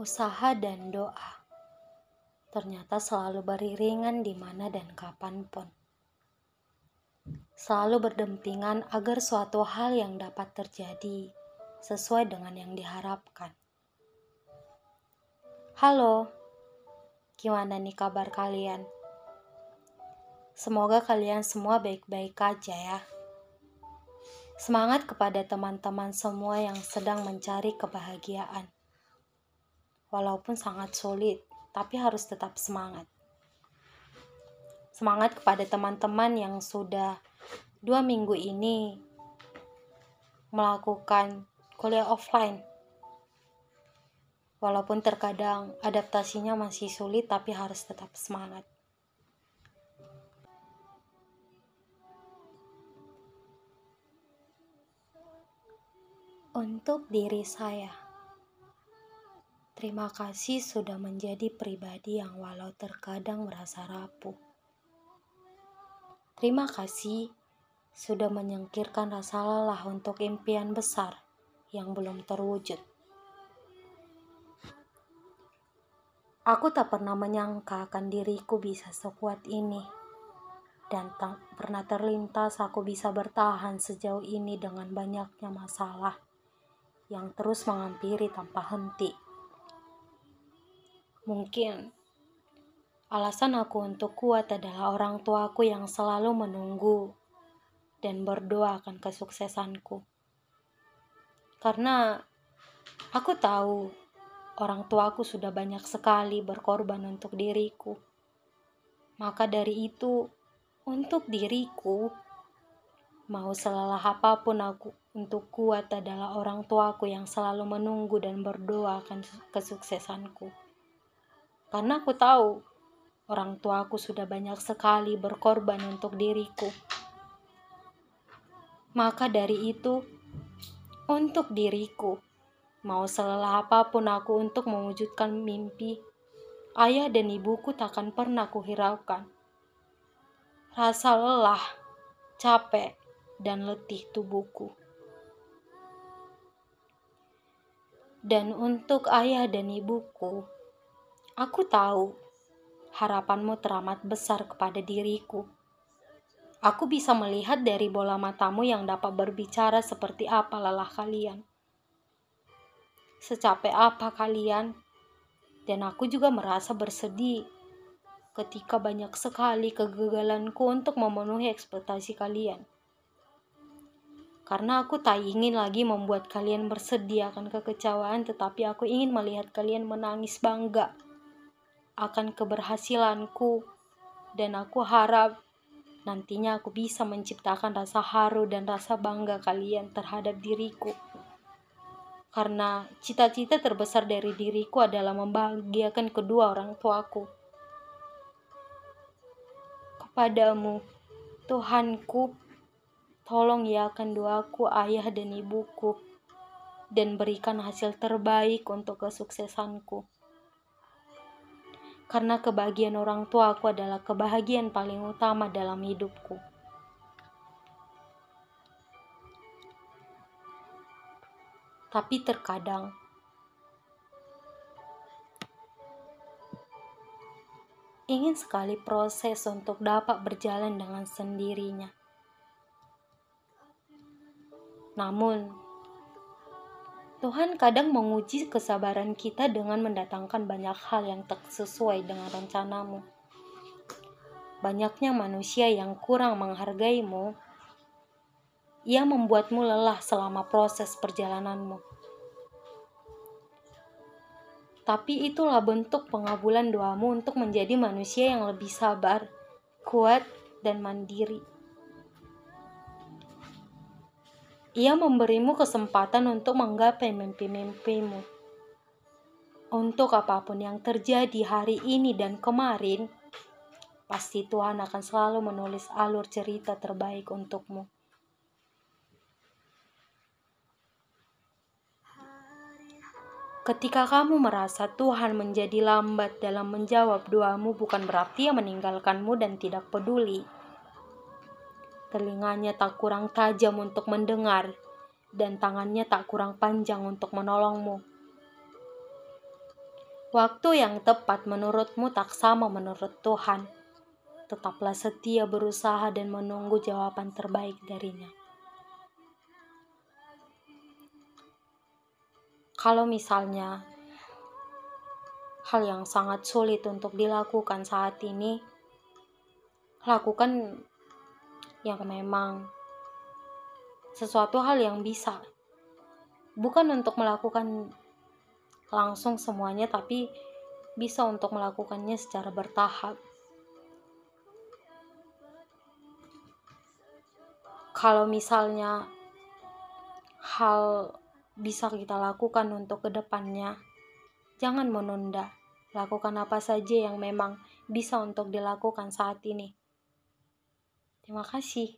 usaha dan doa ternyata selalu beriringan di mana dan kapan pun. Selalu berdempingan agar suatu hal yang dapat terjadi sesuai dengan yang diharapkan. Halo, gimana nih kabar kalian? Semoga kalian semua baik-baik aja ya. Semangat kepada teman-teman semua yang sedang mencari kebahagiaan walaupun sangat sulit, tapi harus tetap semangat. Semangat kepada teman-teman yang sudah dua minggu ini melakukan kuliah offline. Walaupun terkadang adaptasinya masih sulit, tapi harus tetap semangat. Untuk diri saya. Terima kasih sudah menjadi pribadi yang walau terkadang merasa rapuh. Terima kasih sudah menyingkirkan rasa lelah untuk impian besar yang belum terwujud. Aku tak pernah menyangka akan diriku bisa sekuat ini. Dan tak pernah terlintas aku bisa bertahan sejauh ini dengan banyaknya masalah yang terus menghampiri tanpa henti. Mungkin alasan aku untuk kuat adalah orang tuaku yang selalu menunggu dan berdoa akan kesuksesanku. Karena aku tahu orang tuaku sudah banyak sekali berkorban untuk diriku. Maka dari itu, untuk diriku, mau selelah apa pun aku untuk kuat adalah orang tuaku yang selalu menunggu dan berdoa akan kesuksesanku. Karena aku tahu orang tuaku sudah banyak sekali berkorban untuk diriku. Maka dari itu, untuk diriku, mau selelah apa pun aku untuk mewujudkan mimpi, ayah dan ibuku takkan pernah kuhiraukan. Rasa lelah, capek, dan letih tubuhku. Dan untuk ayah dan ibuku, Aku tahu harapanmu teramat besar kepada diriku. Aku bisa melihat dari bola matamu yang dapat berbicara seperti apa lelah kalian. Secapek apa kalian, dan aku juga merasa bersedih ketika banyak sekali kegagalanku untuk memenuhi ekspektasi kalian. Karena aku tak ingin lagi membuat kalian bersedih akan kekecewaan, tetapi aku ingin melihat kalian menangis bangga akan keberhasilanku, dan aku harap nantinya aku bisa menciptakan rasa haru dan rasa bangga kalian terhadap diriku. Karena cita-cita terbesar dari diriku adalah membahagiakan kedua orang tuaku. Kepadamu, Tuhanku, tolong iakan doaku ayah dan ibuku, dan berikan hasil terbaik untuk kesuksesanku karena kebahagiaan orang tua aku adalah kebahagiaan paling utama dalam hidupku. Tapi terkadang ingin sekali proses untuk dapat berjalan dengan sendirinya. Namun, Tuhan kadang menguji kesabaran kita dengan mendatangkan banyak hal yang tak sesuai dengan rencanamu. Banyaknya manusia yang kurang menghargaimu, ia membuatmu lelah selama proses perjalananmu. Tapi itulah bentuk pengabulan doamu untuk menjadi manusia yang lebih sabar, kuat, dan mandiri. Ia memberimu kesempatan untuk menggapai mimpi-mimpimu. Untuk apa pun yang terjadi hari ini dan kemarin, pasti Tuhan akan selalu menulis alur cerita terbaik untukmu. Ketika kamu merasa Tuhan menjadi lambat dalam menjawab doamu, bukan berarti Ia meninggalkanmu dan tidak peduli Telinganya tak kurang tajam untuk mendengar, dan tangannya tak kurang panjang untuk menolongmu. Waktu yang tepat menurutmu tak sama menurut Tuhan. Tetaplah setia berusaha dan menunggu jawaban terbaik darinya. Kalau misalnya hal yang sangat sulit untuk dilakukan saat ini, lakukan yang memang sesuatu hal yang bisa. Bukan untuk melakukan langsung semuanya, tapi bisa untuk melakukannya secara bertahap. Kalau misalnya hal bisa kita lakukan untuk ke depannya, jangan menunda. Lakukan apa saja yang memang bisa untuk dilakukan saat ini. Terima kasih.